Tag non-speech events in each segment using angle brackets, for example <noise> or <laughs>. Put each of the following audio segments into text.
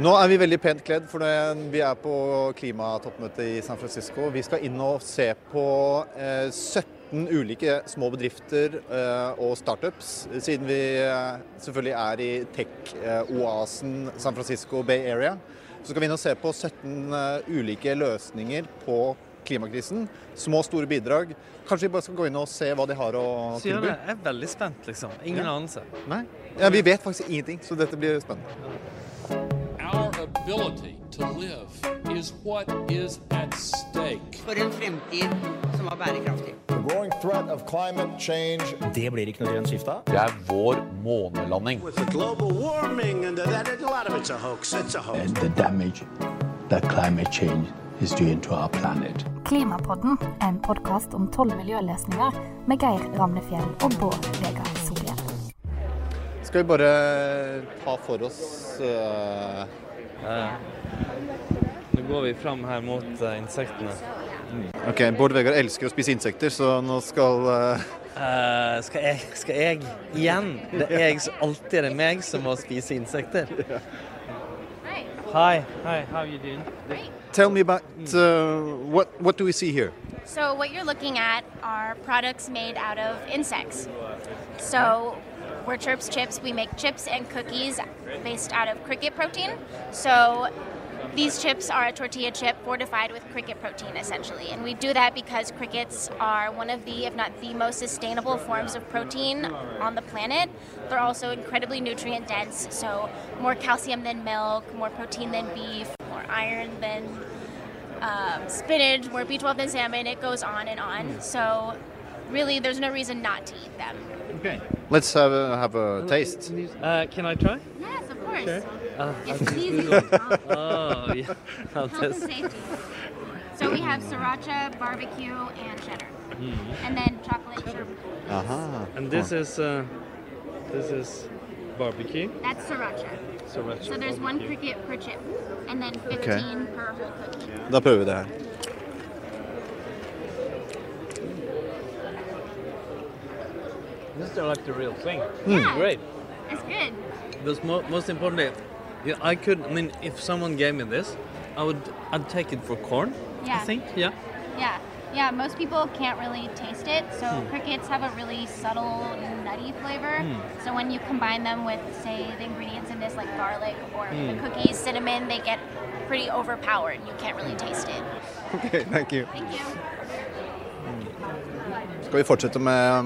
Nå er vi veldig pent kledd, for vi er på klimatoppmøte i San Francisco. Vi skal inn og se på eh, 17 ulike små bedrifter eh, og startups, siden vi eh, selvfølgelig er i tech-oasen San Francisco Bay Area. Så skal vi inn og se på 17 eh, ulike løsninger på klimakrisen. Små, store bidrag. Kanskje vi bare skal gå inn og se hva de har å tilby? det. Jeg er veldig spent, liksom. Ingen Ja. anelse. Nei? Ja, vi vet faktisk ingenting, så dette blir spennende. Our ability to live is what is at stake. for en fremtid som er bærekraftig. The growing threat of climate change Det blir ikke noe grønt skifte av. Det er vår månelanding. With the global warming and that, a lot of it's a hoax. It's a hoax. and the damage that climate change is doing to our planet. Klimapodden, en podkast om tolv miljøløsninger med Geir Ramnefjell og Bård Vegar Solhjell. Skal vi bare ta for oss uh... Eh, nå går vi fram her mot eh, insektene. Ok, Bård Vegar elsker å spise insekter, så nå skal uh... Eh, skal, jeg, skal jeg igjen? Det er jeg som alltid er det meg som må spise insekter. Hi. Hi. How are you doing? Tell me about uh, what what do we see here? So what you're looking at are products made out of insects. So we're Chirps Chips. We make chips and cookies based out of cricket protein. So these chips are a tortilla chip fortified with cricket protein, essentially. And we do that because crickets are one of the, if not the most sustainable forms of protein on the planet. They're also incredibly nutrient dense, so more calcium than milk, more protein than beef, more iron than um, spinach, more B12 than salmon. It goes on and on. So really, there's no reason not to eat them. Okay. Let's have a, have a taste. Uh, can I try? Yes, of course. Sure. Uh, It's <laughs> easy. <laughs> oh, yeah. <laughs> Health and safety. So we have sriracha, barbecue, and cheddar, Mm. and then chocolate chip. Aha. And this is uh, this is barbecue. That's sriracha. Sriracha So there's one cricket per chip, and then 15 Okay. per whole cookie. Da prøver vi det her. This is like the real thing. Yeah. Great. It's good. Because mo- most importantly, yeah, I could. I mean, if someone gave me this, I would. I'd take it for corn. Yeah. I think. Yeah. Yeah. Yeah, most people can't really taste it. So Hmm. crickets have a really subtle nutty flavor. Hmm. So when you combine them with, say, the ingredients in this, like garlic or the Hmm. cookies, cinnamon, they get pretty overpowered. You can't really taste it. <laughs> Ok, thank you. Thank you. Skal vi fortsette med,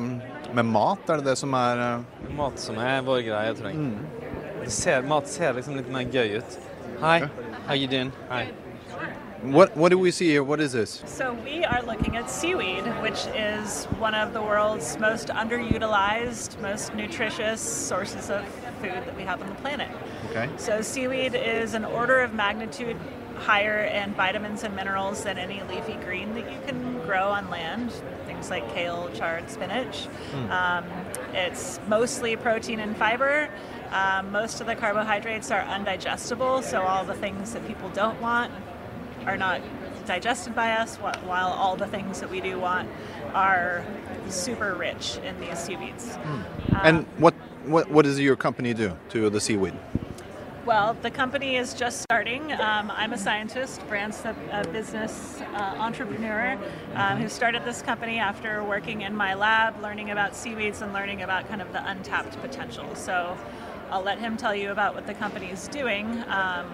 med mat? Er det det som er Mat som er vår greie, tror jeg. Det ser, mat ser liksom litt mer gøy ut. Hi. How you doing? Hi. What what do we see here? What is this? So we are looking at seaweed, which is one of the world's most underutilized, most nutritious sources of food that we have on the planet. Okay. So seaweed is an order of magnitude higher in vitamins and minerals than any leafy green that you can grow on land. Like kale, chard, spinach. Um, it's mostly protein and fiber. Um, most of the carbohydrates are undigestible, so all the things that people don't want are not digested by us, while all the things that we do want are super rich in these seaweeds. And what what what does your company do to the seaweed? Well, the company is just starting. Um, I'm a scientist, Brant's a, a business uh, entrepreneur um, who started this company after working in my lab, learning about seaweeds and learning about kind of the untapped potential. So I'll let him tell you about what the company is doing. Um,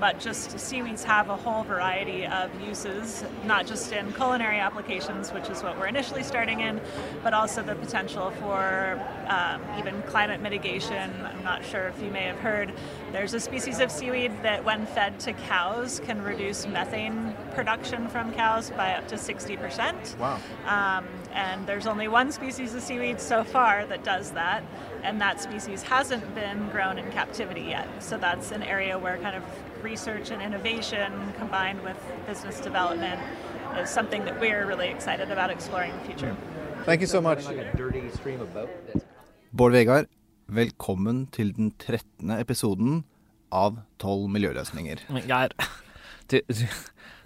but just seaweeds have a whole variety of uses, not just in culinary applications, which is what we're initially starting in, but also the potential for um, even climate mitigation. I'm not sure if you may have heard, there's a species of seaweed that, when fed to cows, can reduce methane production from cows by up to 60%. Wow. Um, and there's only one species of seaweed so far that does that, and that species hasn't been grown in captivity yet. So that's an area where kind of research and innovation combined with business development is something that we're really excited about exploring in the future. Thank you so much. Bård Vegar, velkommen til den 13. episoden av 12 miljøløsninger. Men Geir, Du, du,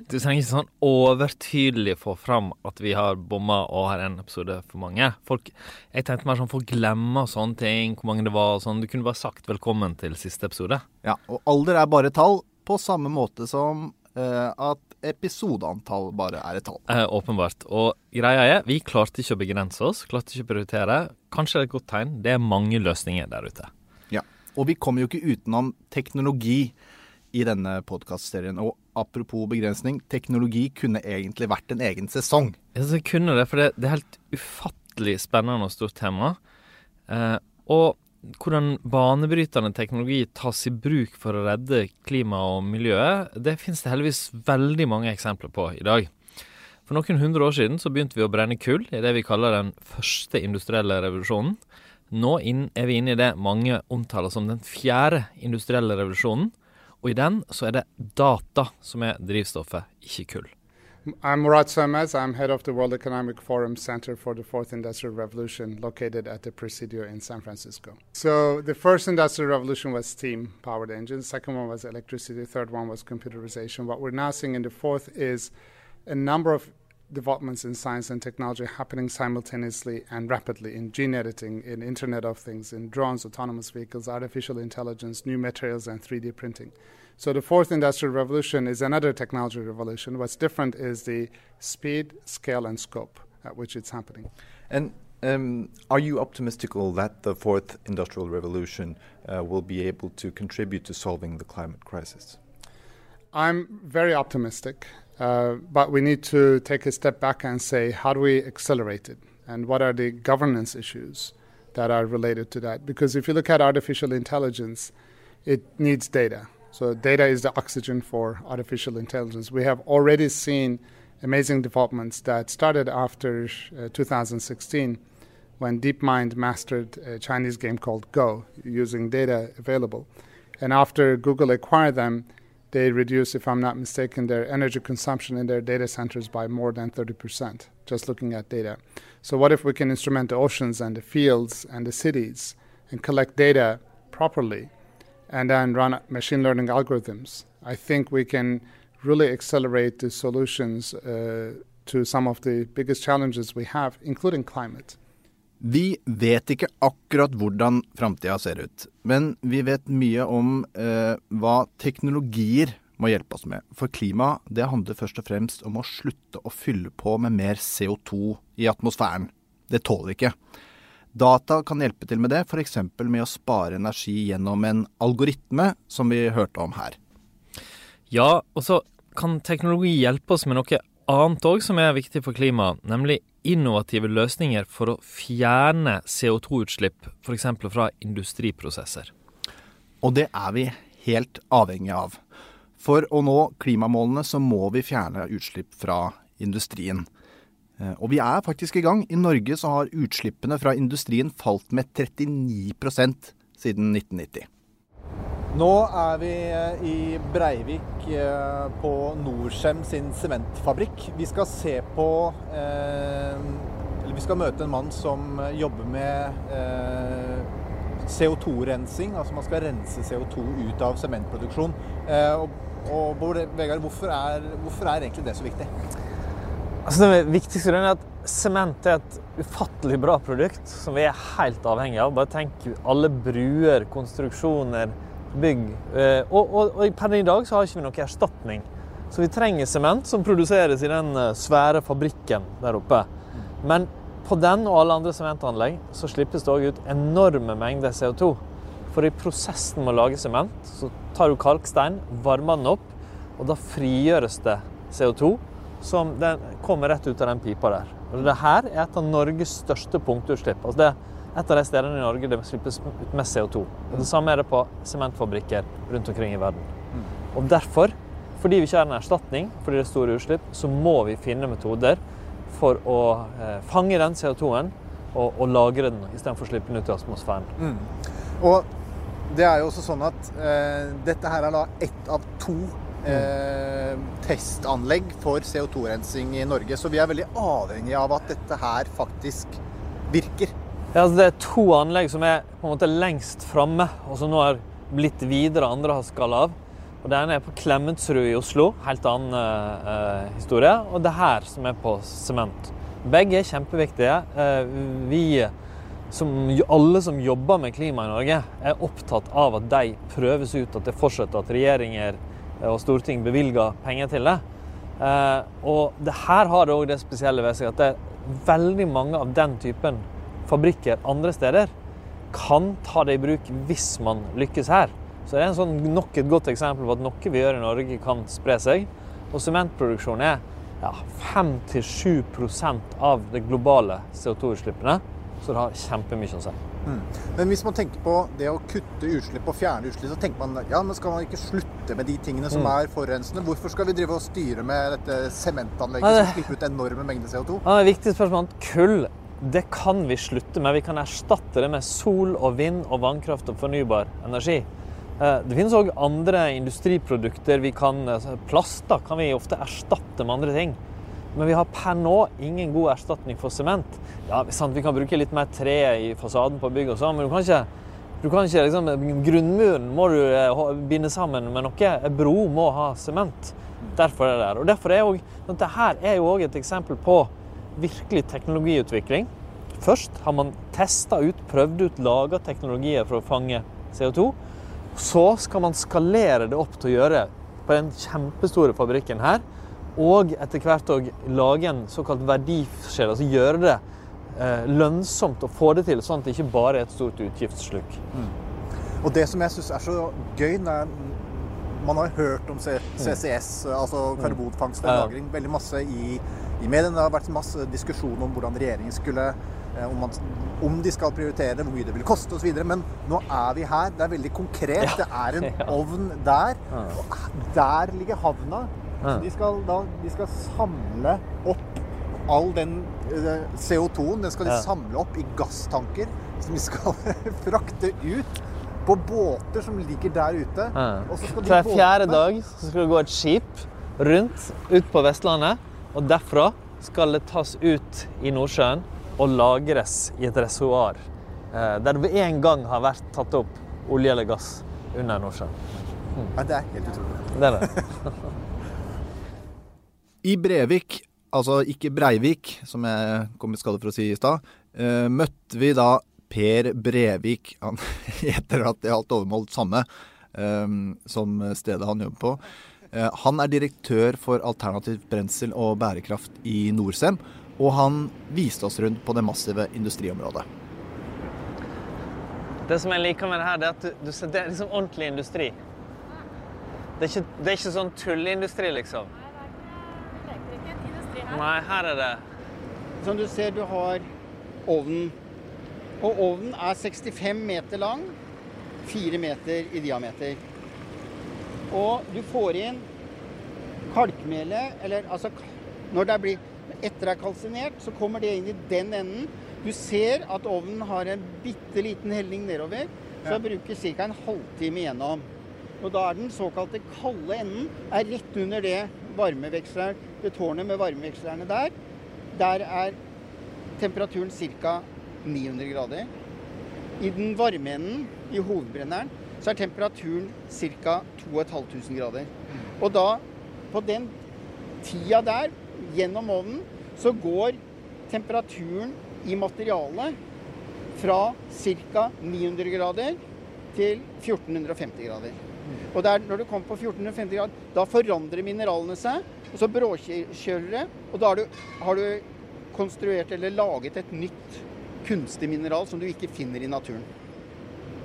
du trenger ikke sånn overtydelig få fram at vi har bomma og har en episode for mange. Folk, jeg tenkte mer sånn folk glemmer sånne ting, hvor mange det var og sånn. Du kunne bare sagt velkommen til siste episode. Ja, og alder er bare tall, på samme måte som eh, at episodeantall bare er et tall. Eh, åpenbart. Og greia er, vi klarte ikke å begrense oss, klarte ikke å prioritere. Kanskje det er et godt tegn. Det er mange løsninger der ute. Ja, og vi kommer jo ikke utenom teknologi i denne podkastserien. Og apropos begrensning, teknologi kunne egentlig vært en egen sesong. Ja, det kunne det, for det, det er helt ufattelig spennende og stort tema. Eh, og hvordan banebrytende teknologi tas i bruk for å redde klimaet og miljøet, det finnes det heldigvis veldig mange eksempler på i dag. For noen hundre år siden så begynte vi å brenne kull i det vi kaller den første industrielle revolusjonen. Nå er vi inne i det mange omtaler som den fjerde industrielle revolusjonen. Og i den så er det data som er drivstoffet, ikke kull. I'm Murat Sörmez. I'm head of the World Economic Forum Center for the Fourth Industrial Revolution, located at the Presidio in San Francisco. So, the first industrial revolution was steam powered engines, second one was electricity, third one was computerization. What we're now seeing in the fourth is a number of developments in science and technology happening simultaneously and rapidly in gene editing, in Internet of Things, in drones, autonomous vehicles, artificial intelligence, new materials, and 3D printing. So the fourth industrial revolution is another technology revolution. What's different is the speed, scale, and scope at which it's happening. And um, are you optimistical that the fourth industrial revolution uh, will be able to contribute to solving the climate crisis? I'm very optimistic, but we need to take a step back and say, how do we accelerate it? And what are the governance issues that are related to that? Because if you look at artificial intelligence, it needs data. So, data is the oxygen for artificial intelligence. We have already seen amazing developments that started after uh, 2016 when DeepMind mastered a Chinese game called Go using data available. And after Google acquired them, they reduce, if I'm not mistaken, their energy consumption in their data centers by more than 30%, just looking at data. So, what if we can instrument the oceans and the fields and the cities and collect data properly and then run machine learning algorithms? I think we can really accelerate the solutions uh, to some of the biggest challenges we have, including climate. Vi vet ikke akkurat hvordan framtida ser ut, men vi vet mye om eh, hva teknologier må hjelpe oss med. For klima det handler først og fremst om å slutte å fylle på med mer CO2 i atmosfæren. Det tåler ikke. Data kan hjelpe til med det, f.eks. med å spare energi gjennom en algoritme, som vi hørte om her. Ja, og så kan teknologi hjelpe oss med noe annet òg som er viktig for klimaet, nemlig innovative løsninger for å fjerne CO2-utslipp, f.eks. fra industriprosesser. Og det er vi helt avhengig av. For å nå klimamålene så må vi fjerne utslipp fra industrien. Eh, og vi er faktisk i gang. I Norge så har utslippene fra industrien falt med 39% siden 1990. Nå er vi eh, i Breivik eh, på Norcem sin sementfabrikk. Vi skal se på Eller vi skal møte en mann som jobber med CO2-rensing. Altså man skal rense CO2 ut av sementproduksjon. Og, og Vegard, hvorfor er, hvorfor er egentlig det så viktig? Altså Det viktigste er at sement er et ufattelig bra produkt som vi er helt avhengig av. Bare tenk alle bruer, konstruksjoner, bygg. Og, og, og per i dag så har ikke vi noen erstatning. Så vi trenger sement som produseres i den svære fabrikken der oppe. Men på den og alle andre sementanlegg så slippes det òg ut enorme mengder CO2. For i prosessen med å lage sement så tar du kalkstein, varmer den opp, og da frigjøres det CO2 som kommer rett ut av den pipa der. Og det her er et av Norges største punktutslipp. Altså det et av de stedene i Norge det slippes ut mest CO2. Og det samme er det på sementfabrikker rundt omkring i verden. Og derfor, fordi vi ikke har en erstatning fordi det er store utslipp, så må vi finne metoder for å eh, fange den CO2-en og, og, lagre den istedenfor å slippe den ut i atmosfæren. Mm. Og det er jo også sånn at eh, dette her er da ett av to eh, testanlegg for CO2-rensing i Norge. Så vi er veldig avhengig av at dette her faktisk virker. Ja, altså det er to anlegg som er på en måte lengst framme, og som nå har blitt videre andre har skall av. Og Det ene er på Klemetsrud i Oslo, helt annen eh, historie. Og det her som er på sement. Begge er kjempeviktige. Eh, vi, som, alle som jobber med klima i Norge, er opptatt av at de prøves ut, at det fortsetter, at regjeringer eh, og storting bevilger penger til det. Eh, og det her har det òg det spesielle ved seg at det er veldig mange av den typen fabrikker andre steder kan ta det i bruk hvis man lykkes her. Så det er en sånn, nok et godt eksempel på at noe vi gjør i Norge, kan spre seg. Og sementproduksjon er ja, 5-7% av de globale CO2-utslippene. Så det har kjempemye å si. Mm. Men hvis man tenker på det å kutte utslipp og fjerne utslipp, så tenker man ja, men skal man ikke slutte med de tingene som Mm. er forurensende? Hvorfor skal vi drive og styre med dette sementanlegget Ja, det- som slipper ut enorme mengder CO2? Ja, det er et viktig spørsmål. Kull det kan vi slutte med. Vi kan erstatte det med sol og vind og vannkraft og fornybar energi. Eh, Det finnes òg andre industriprodukter. Vi kan, altså, plaster kan vi ofte erstatte med andre ting. Men vi har per nå ingen god erstatning for sement. Ja, sant, Vi kan bruke litt mer tre i fasaden på bygg, og sånn, men du kan ikke, du kan ikke liksom, Grunnmuren må du eh, binde sammen med noe. En bro må ha sement. Derfor er det der. Og derfor er også, dette her er jo òg et eksempel på virkelig teknologiutvikling. Først har man testa ut, prøvd ut, laga teknologier for å fange CO2. Så skal man skalere det opp til å gjøre på den kjempestore fabrikken her. Og etter hvert òg lage en såkalt verdikjede, altså gjøre det eh, lønnsomt å få det til, sånn at det ikke bare er et stort utgiftssluk. Og det som jeg syns er så gøy når Man har hørt om CCS, CCS, altså karbonfangst og. -lagring, veldig masse i, i mediene. Det har vært masse diskusjon om hvordan regjeringen skulle eh, om, man, om de skal prioritere det, hvor mye det vil koste osv. Men nå er vi her. Det er veldig konkret. Det er en <laughs> Ja. ovn der. Og der ligger havna. Så de skal, da, de skal samle opp all den eh, CO2-en. Den skal de Ja. samle opp i gasstanker som de skal <laughs> frakte ut på båter som ligger der ute. Ja. Og så skal de Hver fjerde dag så skal det gå et skip rundt ut på Vestlandet, og derfra skal det tas ut i Nordsjøen og lagres i et reservoar eh, der det en gang har vært tatt opp olje eller gass under Nordsjøen. Ja, det er helt utrolig. Det er det. <laughs> I Brevik, altså ikke Breivik, som jeg kom i skade for å si i stad, eh, møtte vi da Per Brevik. Han <laughs> heter at det er alt overmålt samme eh, som stedet han jobber på. Eh, han er direktør for alternativt brensel og bærekraft i Norcem, og han viste oss rundt på det massive industriområdet. Det som jeg liker med det her, det er at du, du ser, det er liksom ordentlig industri. Det er ikke, det er ikke sånn tulleindustri, liksom. Nei, her er det Som du ser, du har ovnen. Og ovnen er 65 meter lang, 4 meter i diameter. Og du får inn kalkmelet, eller altså når det blir etter det er kalsinert, så kommer det inn i den enden. Du ser at ovnen har en bitte liten helling nedover, så jeg bruker ca. en halvtime igjennom. Og da er den såkalte kalde enden er rett under det varmeveksleren, det tårnet med varmevekslerne der. Der er temperaturen ca. 900 grader. I den varme enden, i hovedbrenneren, så er temperaturen ca. 2500 grader. Og da, på den tida der, gjennom ovnen, så går temperaturen i materialet fra ca. 900 grader til 1450 grader. Og der, når du kommer på 1450 grader, da forandrer mineralene seg, og så bråkjøler det. Og da har du, har du konstruert eller laget et nytt kunstig mineral som du ikke finner i naturen.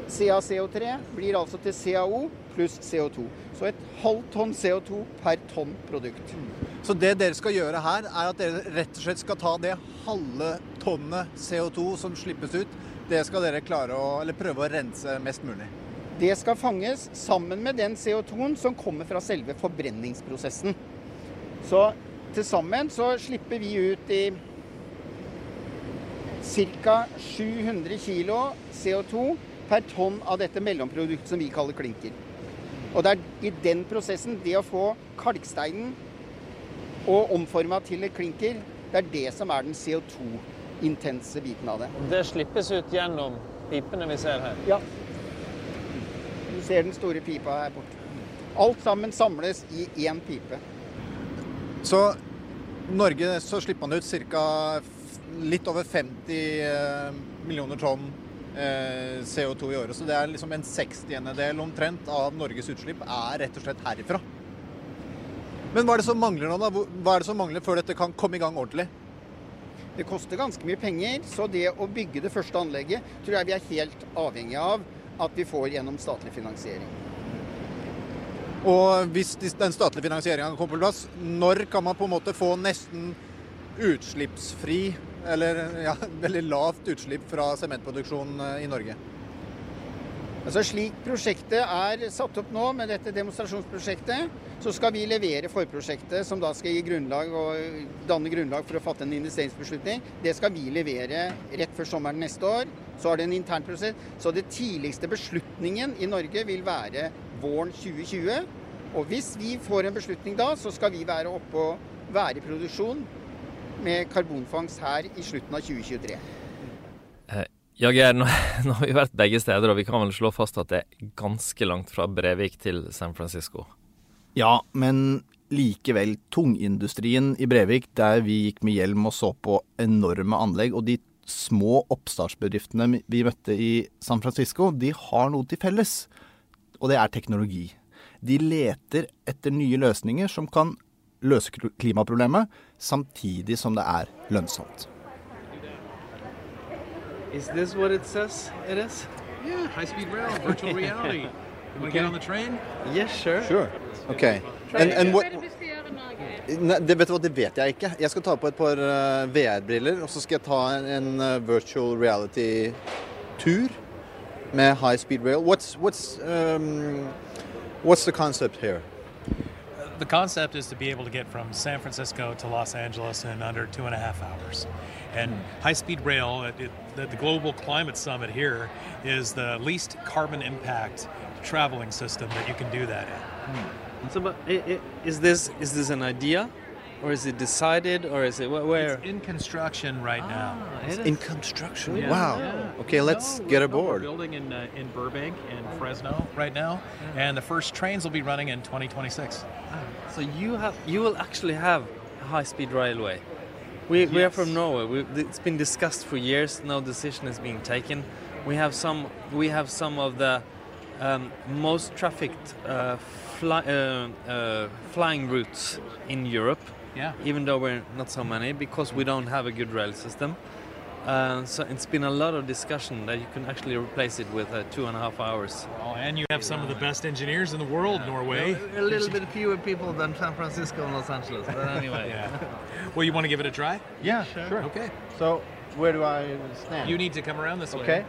CaCO3 blir altså til CaO pluss CO2. Så et halvt tonn CO2 per tonn produkt. Så det dere skal gjøre her, er at dere rett og slett skal ta det halve tonnet CO2 som slippes ut, det skal dere klare å, eller prøve å rense mest mulig. Det skal fanges sammen med den CO2-en som kommer fra selve forbrenningsprosessen. Så til sammen så slipper vi ut i ca. 700 kg CO2 per tonn av dette mellomproduktet som vi kaller klinker. Og det er i den prosessen, det å få kalksteinen og omforma til et klinker, det er det som er den CO2-intense biten av det. Det slippes ut gjennom pipene vi ser her. Ja. Du ser den store pipa her borte. Alt sammen samles i én pipe. Så Norge så slipper man ut ca. litt over 50 eh, millioner tonn CO2 i året. Så det er liksom en sekstiendedel omtrent av Norges utslipp er rett og slett herifra. Men hva er det som mangler nå, da? Hva er det som mangler før dette kan komme i gang ordentlig? Det koster ganske mye penger, så det å bygge det første anlegget tror jeg vi er helt avhengig av at vi får gjennom statlig finansiering. Og hvis den statlige finansieringa kommer på plass, når kan man på en måte få nesten utslippsfri, eller ja, <laughs> veldig lavt utslipp fra sementproduksjon eh, i Norge? Altså Slik prosjektet er satt opp nå, med dette demonstrasjonsprosjektet, så skal vi levere forprosjektet, som da skal gi grunnlag og danne grunnlag for å fatte en investeringsbeslutning. Det skal vi levere rett før sommeren neste år. Så er det en intern prosess. Så det tidligste beslutningen i Norge vil være våren 2020. Og hvis vi får en beslutning da, så skal vi være oppe og være i produksjon med karbonfangst her i slutten av 2023. Eh, Ja, Geir, nå, <laughs> nå har vi vært begge steder, og vi kan vel slå fast at det er ganske langt fra Brevik til San Francisco. Ja, men likevel. Tungindustrien i Brevik, der vi gikk med hjelm og så på enorme anlegg, og de små oppstartsbedriftene vi møtte i San Francisco, de har noe til felles. Og det er teknologi. De leter etter nye løsninger som kan løse klimaproblemet, samtidig som det er lønnsomt. Is this what it says it is? Yeah, high speed rail, virtual <laughs> reality. You want to get on the train? Yes, sure. Sure. OK. And, and what, Nei, det, vet du hva, det vet jeg ikke. Jeg skal ta på et par eh, VR-briller, og så skal jeg ta en, en eh, virtual reality-tur med high speed rail. What's, what's, um, what's the concept here? The concept is to be able to get from San Francisco to Los Angeles in under two and a half hours. And hmm. high speed rail, it, the, the Global Climate Summit here, is the least carbon impact traveling system that you can do that in. Hmm. So, but is this is this an idea, or is it decided, or is it wh- where? It's in construction right now. it In construction. Yeah. Wow. Yeah. Okay, let's No, get no, aboard. We're building in uh, in Burbank and Fresno right now, and the first trains will be running in 2026. So you have you will actually have a high-speed railway. We we are from Norway. We, it's been discussed for years. No decision is being taken. We have some we have some of the um, most trafficked uh, fly, uh, uh, flying routes in Europe. Yeah. Even though we're not so many because we don't have a good rail system. Uh, so it's been a lot of discussion that you can actually replace it with uh, two and a half hours. Oh, and you have some of the best engineers in the world, Norway. A little bit fewer people than San Francisco and Los Angeles, but <laughs> anyway. Yeah. Well, you want to give it a try? Yeah, sure. Okay. So, where do I stand? You need to come around this way. Ok.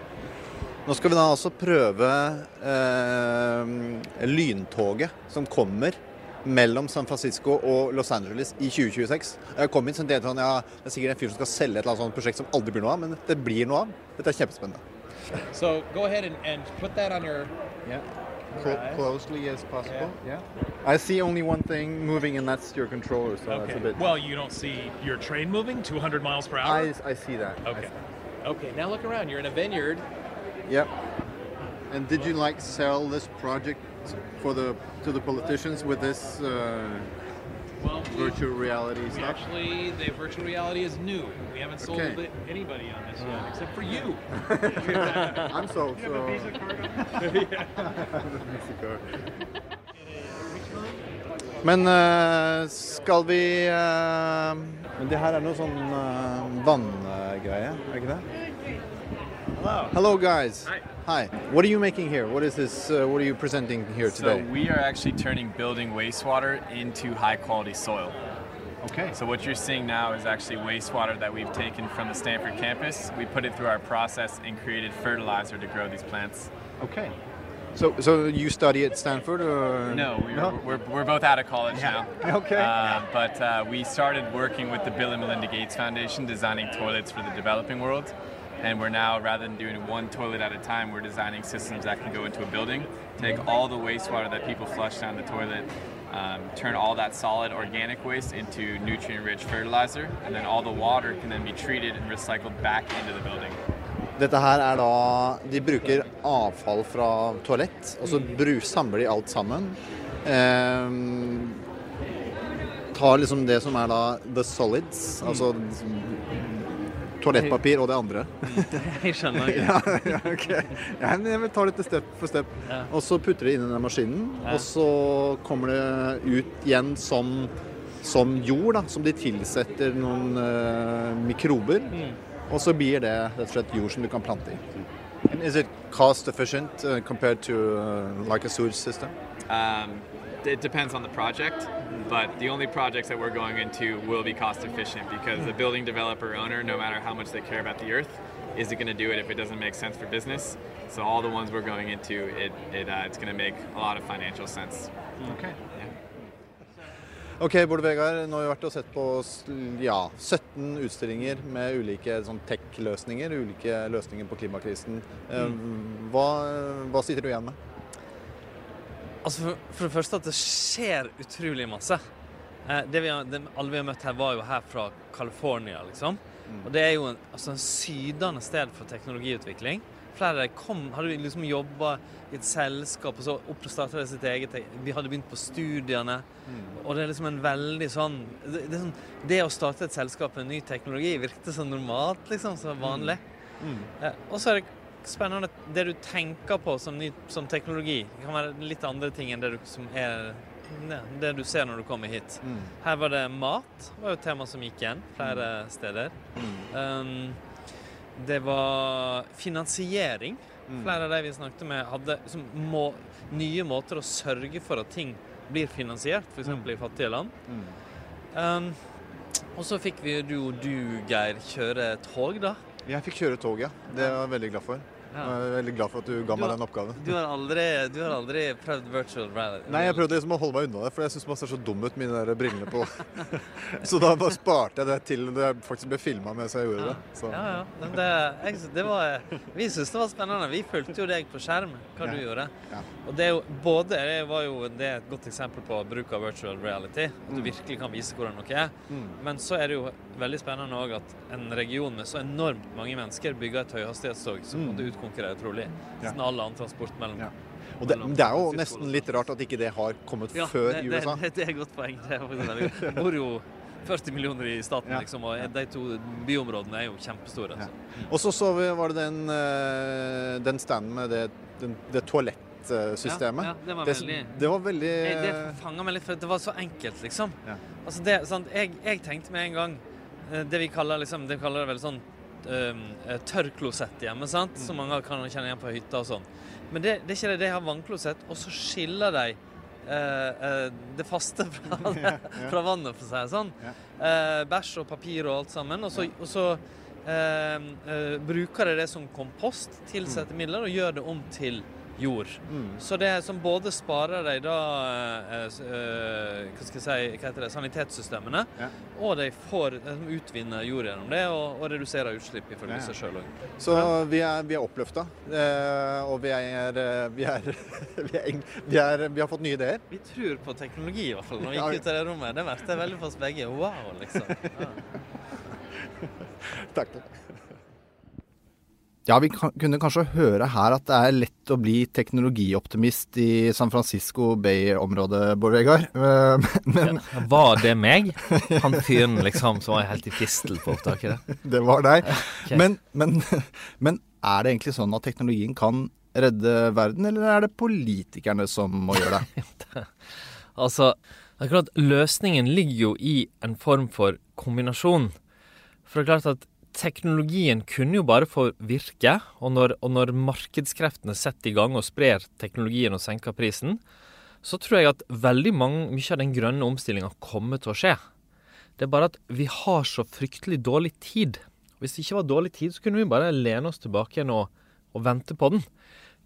Nå skal vi da altså prøve eh, lyntoget som kommer mellom San Francisco og Los Angeles i 2026. Jeg kom inn så tenkte jeg sånn, ja, Det er sikkert en fyr som skal selge et eller annet sånt prosjekt som aldri blir noe av, men det blir noe av. Dette er kjempespennende. So go ahead and, and put that on your. Yeah. Right. closely as possible. Yeah. I see only one thing moving, and that's your controller. So that's a bit. Well, you don't see your train moving 200 miles per hour. I, I see that. Okay. Okay. Now look around. You're in a vineyard. Yep. And did you like sell this project for the to the politicians with this uh, Well, virtual reality We stuff? actually, the virtual reality is new. We haven't sold Okay. it anybody on this yet, except for you. <laughs> I'm sold. You have a so- Visa card Visa <laughs> card. <laughs> Men eh, skal vi eh, Men det her er noe sånn uh, vanngreie, er ikke det? Hello. Hello guys. Hi. Hi. What are you making here? What is this? Uh, what are you presenting here today? So we are actually turning building wastewater into high quality soil. Okay. So what you're seeing now is actually wastewater that we've taken from the Stanford campus. We put it through our process and created fertilizer to grow these plants. Okay. So, so you study at Stanford or No, we're, We're, we're both out of college Yeah. now. <laughs> Okay. Uh, but uh, we started working with the Bill and Melinda Gates Foundation, designing toilets for the developing world. And we're now, rather than doing one toilet at a time, we're designing systems that can go into a building, take all the wastewater that people flush down the toilet, um, turn all that solid organic waste into nutrient-rich fertilizer, and then all the water can then be treated and recycled back into the building. Dette her er da De bruker avfall fra toalett, og så bru, samler de alt sammen. eh, tar liksom det som er da the solids, altså toalettpapir og det andre. <laughs> Jeg skjønner <laughs> ikke. ja, ja, okay. Ja, men jeg vil ta dette step for step. Ja. Og så putter det inn i den maskinen, Ja. og så kommer det ut igjen som, som jord, da, som de tilsetter noen uh, mikrober. Mm. Og så blir det rett og slett jord som du kan plante i. And is it cost efficient uh, compared to uh, like a sewage system? Um, it depends on the project, but the only projects that we're going into will be cost efficient because the building developer owner, no matter how much they care about the earth, isn't going to do it if it doesn't make sense for business. So all the ones we're going into, it, it uh, it's going to make a lot of financial sense. Okay. Yeah. Ok, Bård Vegard, nå har vi vært og sett på ja, 17 utstillinger med ulike sånn tech-løsninger, ulike løsninger på klimakrisen. Eh, Hva, hva sitter du igjen med? Altså for, for det første at det skjer utrolig masse. Eh, det vi har, det, alle vi har møtt her, var jo her fra California, liksom. Og det er jo en, altså en sydende sted for teknologiutvikling. Flere av dem kom, hadde liksom jobba i et selskap, og så starta de sitt eget Vi hadde begynt på studiene. Og det er liksom en veldig sånn det, det, sånn, det å starte et selskap med ny teknologi virket så normalt, liksom, så vanlig. Eh, og så er det spennende det du tenker på som, ny, som teknologi. Det kan være litt andre ting enn det du, som er det du ser når du kommer hit. Her var det mat. Det var jo et tema som gikk igjen flere steder. Um, det var finansiering. Flere av de vi snakket med, hadde liksom må, nye måter å sørge for at ting blir finansiert, f.eks. i fattige land. Um, og så fikk vi du du, Geir, kjøre tog, da. Jeg fikk kjøre tog, ja. Det er jeg veldig glad for. Ja. Jeg er veldig glad for at du ga Du meg den oppgaven. Du har aldri, du har aldri prøvd virtual reality? Nei, jeg prøvde liksom å holde meg unna det, for jeg syns man ser så dum ut med de der brillene på. <laughs> så da bare sparte jeg det til det faktisk ble filma mens jeg gjorde det. Så. Ja, ja. Men det, jeg, det var, vi syntes det var spennende. Vi fulgte jo deg på skjerm, hva du gjorde. Ja. Og det er jo både det var jo det er et godt eksempel på bruk av virtual reality. At du Mm. virkelig kan vise hvordan noe er. Mm. Men så er det jo veldig spennende òg at en region med så enormt mange mennesker bygger et høyhastighetstog som Mm. måtte utkonkurrere trolig Ja. nesten all annen transport mellom Og det, det er jo nesten litt rart at ikke det har kommet Ja, før det, i USA. det, det er et godt poeng. Det bor jo 40 millioner i staten, Ja. liksom, og de to byområdene er jo kjempestore. Altså. Og så så vi, var det den, eh, den standen med det, den, det toalettsystemet. Ja, ja, det var det, veldig- det var veldig Jeg, det fanga meg litt, for det var så enkelt, liksom. Altså det, sant? Jeg, jeg tenkte med en gang det vi kaller, liksom, det vi kaller det vel sånn um, tørrklosett hjemme, sant? som mange kan kjenne igjen på hytta og sånn. Men det, det er ikke det. De har vannklosett, og så skiller de uh, uh, det faste fra, <laughs> fra vannet, for å si det sånn. Uh, bæsj og papir og alt sammen. Og så, og så eh, eh, bruker de det som kompost, tilsetter midler, og gjør det om til jord. Så det som både sparer de da eh, eh, hva skal jeg si, hva heter det, sanitetssystemene, og de får de utvinner jord gjennom det, og, og reduserer utslipp ifølge Ja, ja. seg sjøl òg. Så vi er, vi er oppløfta, eh, og vi er, eh, vi, er, <laughs> vi, er, vi, har fått nye ideer. Vi tror på teknologi, i hvert fall. Når vi gikk ut av det rommet. Det merket jeg veldig for oss begge. Wow, liksom. <laughs> Ja. Takk. Ja, vi kan, kunne kanskje høre her at det er lett å bli teknologioptimist i San Francisco Bay-området, Bård Vegard. Men, Men Var det meg? Han fyren liksom som var helt i fistel på opptaket? <laughs> Det var deg. Okay. Men, men, <laughs> men er det egentlig sånn at teknologien kan redde verden, eller er det politikerne som må gjøre det? <laughs> Altså, akkurat løsningen ligger jo i en form for kombinasjon. For det er klart at teknologien kunne jo bare få virke, og når, og når markedskreftene setter i gang og sprer teknologien og senker prisen, så tror jeg at veldig mange, mye av den grønne omstillinga kommer til å skje. Det er bare at vi har så fryktelig dårlig tid. Hvis det ikke var dårlig tid, så kunne vi bare lene oss tilbake igjen og, og vente på den.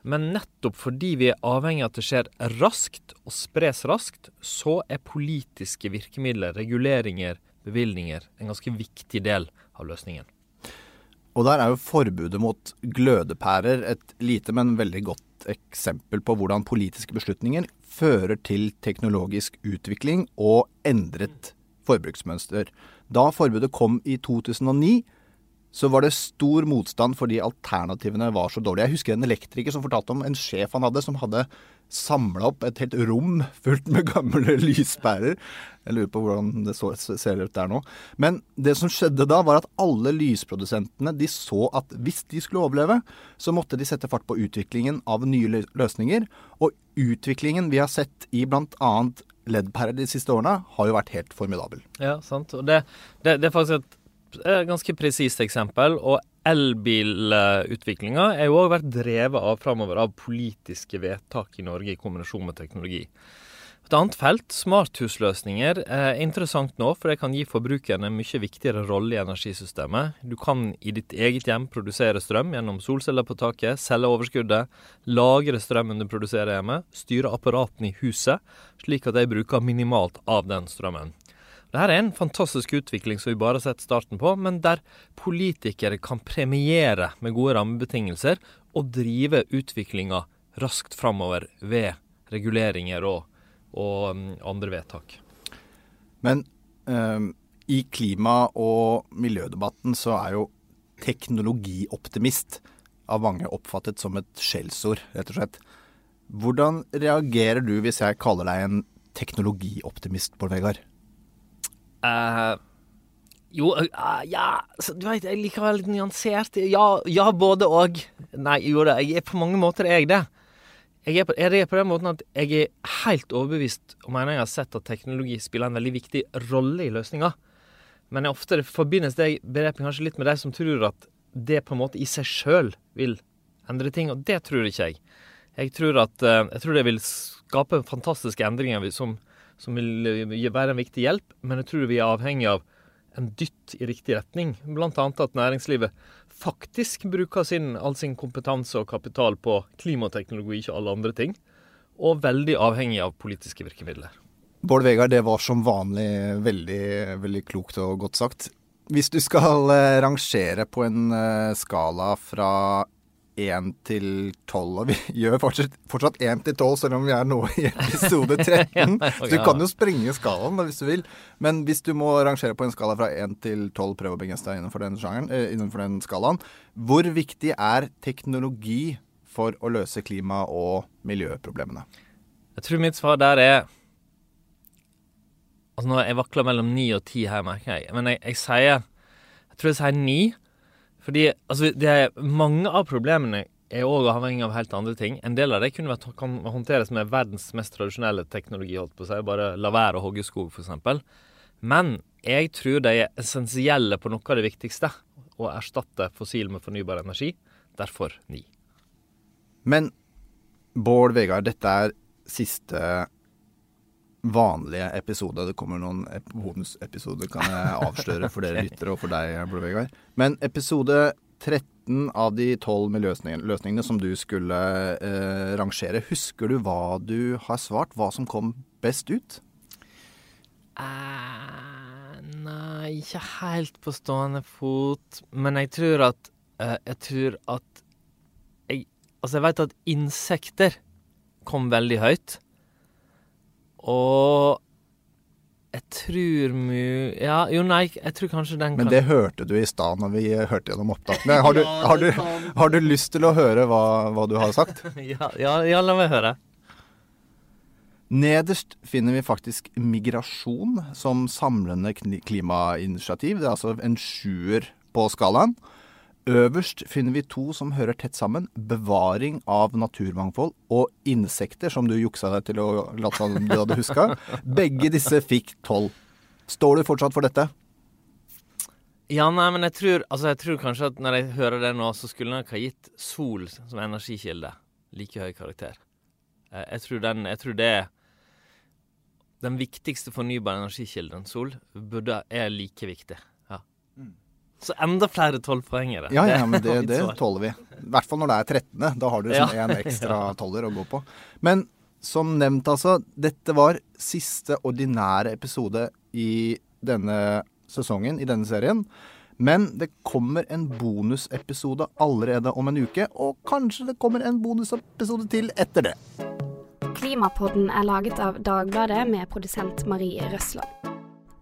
Men nettopp fordi vi er avhengig av at det skjer raskt og spres raskt, så er politiske virkemidler, reguleringer, bevilgninger en ganske viktig del av løsningen. Og der er jo forbudet mot glødepærer et lite, men veldig godt eksempel på hvordan politiske beslutninger fører til teknologisk utvikling og endret forbruksmønster. Da forbudet kom i 2009, så var det stor motstand fordi alternativene var så dårlige. Jeg husker en elektriker som fortalte om en sjef han hadde, som hadde samla opp et helt rom fullt med gamle <laughs> lyspærer. Jeg lurer på hvordan det så, ser ut der nå. Men det som skjedde da, var at alle lysprodusentene de så at hvis de skulle overleve, så måtte de sette fart på utviklingen av nye løsninger. Og utviklingen vi har sett i bl.a. LED-pærer de siste årene, har jo vært helt formidabel. Ja, sant. Og det, det, det er faktisk et ganske presist eksempel. Og elbilutviklinga er jo òg vært drevet av framover av politiske vedtak i Norge i kombinasjon med teknologi. Et annet felt, smarthusløsninger, er interessant nå, for det kan gi forbrukerne en mye viktigere rolle i energisystemet. Du kan i ditt eget hjem produsere strøm gjennom solceller på taket, selge overskuddet, lagre strømmen du produserer hjemme, styre apparatene i huset, slik at de bruker minimalt av den strømmen. Dette er en fantastisk utvikling som vi bare har sett starten på, men der politikere kan premiere med gode rammebetingelser og drive utviklinga raskt framover ved reguleringer og, og um, andre vedtak. Men eh, i klima- og miljødebatten så er jo teknologioptimist av mange oppfattet som et skjellsord, rett og slett. Hvordan reagerer du hvis jeg kaller deg en teknologioptimist, Bård Vegar? Uh, jo, uh, ja Du veit, jeg liker å være litt nyansert. Ja, ja både og. Nei, jo da, jeg er på mange måter er jeg det. Jeg er, på, jeg er på den måten at jeg er helt overbevist og mener jeg har sett at teknologi spiller en veldig viktig rolle i løsninga. Men ofte forbindes det begrepet kanskje litt med de som tror at det på en måte i seg sjøl vil endre ting, og det tror ikke jeg. Jeg tror at jeg tror det vil skape fantastiske endringer som, som vil være en viktig hjelp, men jeg tror vi er avhengig av en dytt i riktig retning. Bl.a. at næringslivet faktisk bruker sin, all sin kompetanse og kapital på klimateknologi, ikke alle andre ting. Og veldig avhengig av politiske virkemidler. Bård Vegar, det var som vanlig veldig, veldig klokt og godt sagt. Hvis du skal eh, rangere på en eh, skala fra 1 til 12. Og vi <laughs> gjør fortsatt, fortsatt 1 til 12, selv om vi er nå i episode <laughs> 13. Så du kan jo sprenge skalaen da, hvis du vil. Men hvis du må rangere på en skala fra 1 til 12, prøv å begrense deg innenfor den, sjangeren, eh, innenfor den skalaen. Hvor viktig er teknologi for å løse klima- og miljøproblemene? Jeg tror mitt svar der er Altså nå Jeg vakler mellom 9 og 10 her, merker jeg. Men jeg, jeg sier Jeg tror jeg sier 9. Fordi altså, er mange av problemene er òg avhengig av helt andre ting. En del av det kunne vært, kan håndteres med verdens mest tradisjonelle teknologi, holdt på å si. Bare la være å hogge skog, f.eks. Men jeg tror de er essensielle på noe av det viktigste. Å erstatte fossil med fornybar energi. Derfor ni. Men Bård Vegard, dette er siste vanlige episode. Det kommer noen bonusepisoder, kan jeg avsløre for dere <laughs> lyttere og for deg, Blå Vegard. Men episode 13 av de 12 miljøløsningene som du skulle eh, rangere, husker du hva du har svart? Hva som kom best ut? Uh, nei, ikke helt på stående fot. Men jeg tror at uh, Jeg tror at jeg, Altså, jeg vet at insekter kom veldig høyt. Og jeg tror mu... Ja, jo, nei, jeg tror kanskje den kan Men det hørte du i stad når vi hørte gjennom opptakene. Har, <laughs> har, har, du lyst til å høre hva, hva du har sagt? <laughs> ja, ja, ja, la meg høre. Nederst finner vi faktisk migrasjon som samlende klimainitiativ. Det er altså en sjuer på skalaen. Øverst finner vi to som hører tett sammen. Bevaring av naturmangfold og insekter, som du juksa deg til å late som du hadde huska. Begge disse fikk tolv. Står du fortsatt for dette? Ja, nei, men jeg tror, altså, jeg tror kanskje at når jeg hører det nå, så skulle jeg ha gitt sol som energikilde like høy karakter. Eh, jeg tror, den, jeg tror det er den viktigste fornybare energikilden, sol, burde, er like viktig. Så enda flere tolvpoengere. Ja, ja, men det, <laughs> det tåler vi. I hvert fall når det er 13. Da har du liksom en ekstra <laughs> tolver å gå på. Men som nevnt, altså. Dette var siste ordinære episode i denne sesongen, i denne serien. Men det kommer en bonusepisode allerede om en uke, og kanskje det kommer en bonusepisode til etter det. Klimapodden er laget av Dagbladet med produsent Marie Røsland.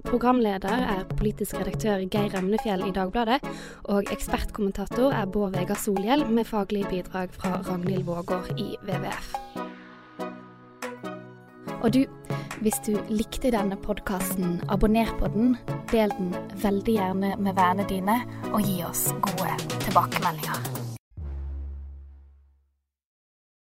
Programleder er politisk redaktør Geir Remnefjell i Dagbladet, og ekspertkommentator er Bård Vegar Solhjell, med faglige bidrag fra Ragnhild Vågård i WWF. Og du, hvis du likte denne podkasten, abonner på den, del den veldig gjerne med vennene dine, og gi oss gode tilbakemeldinger.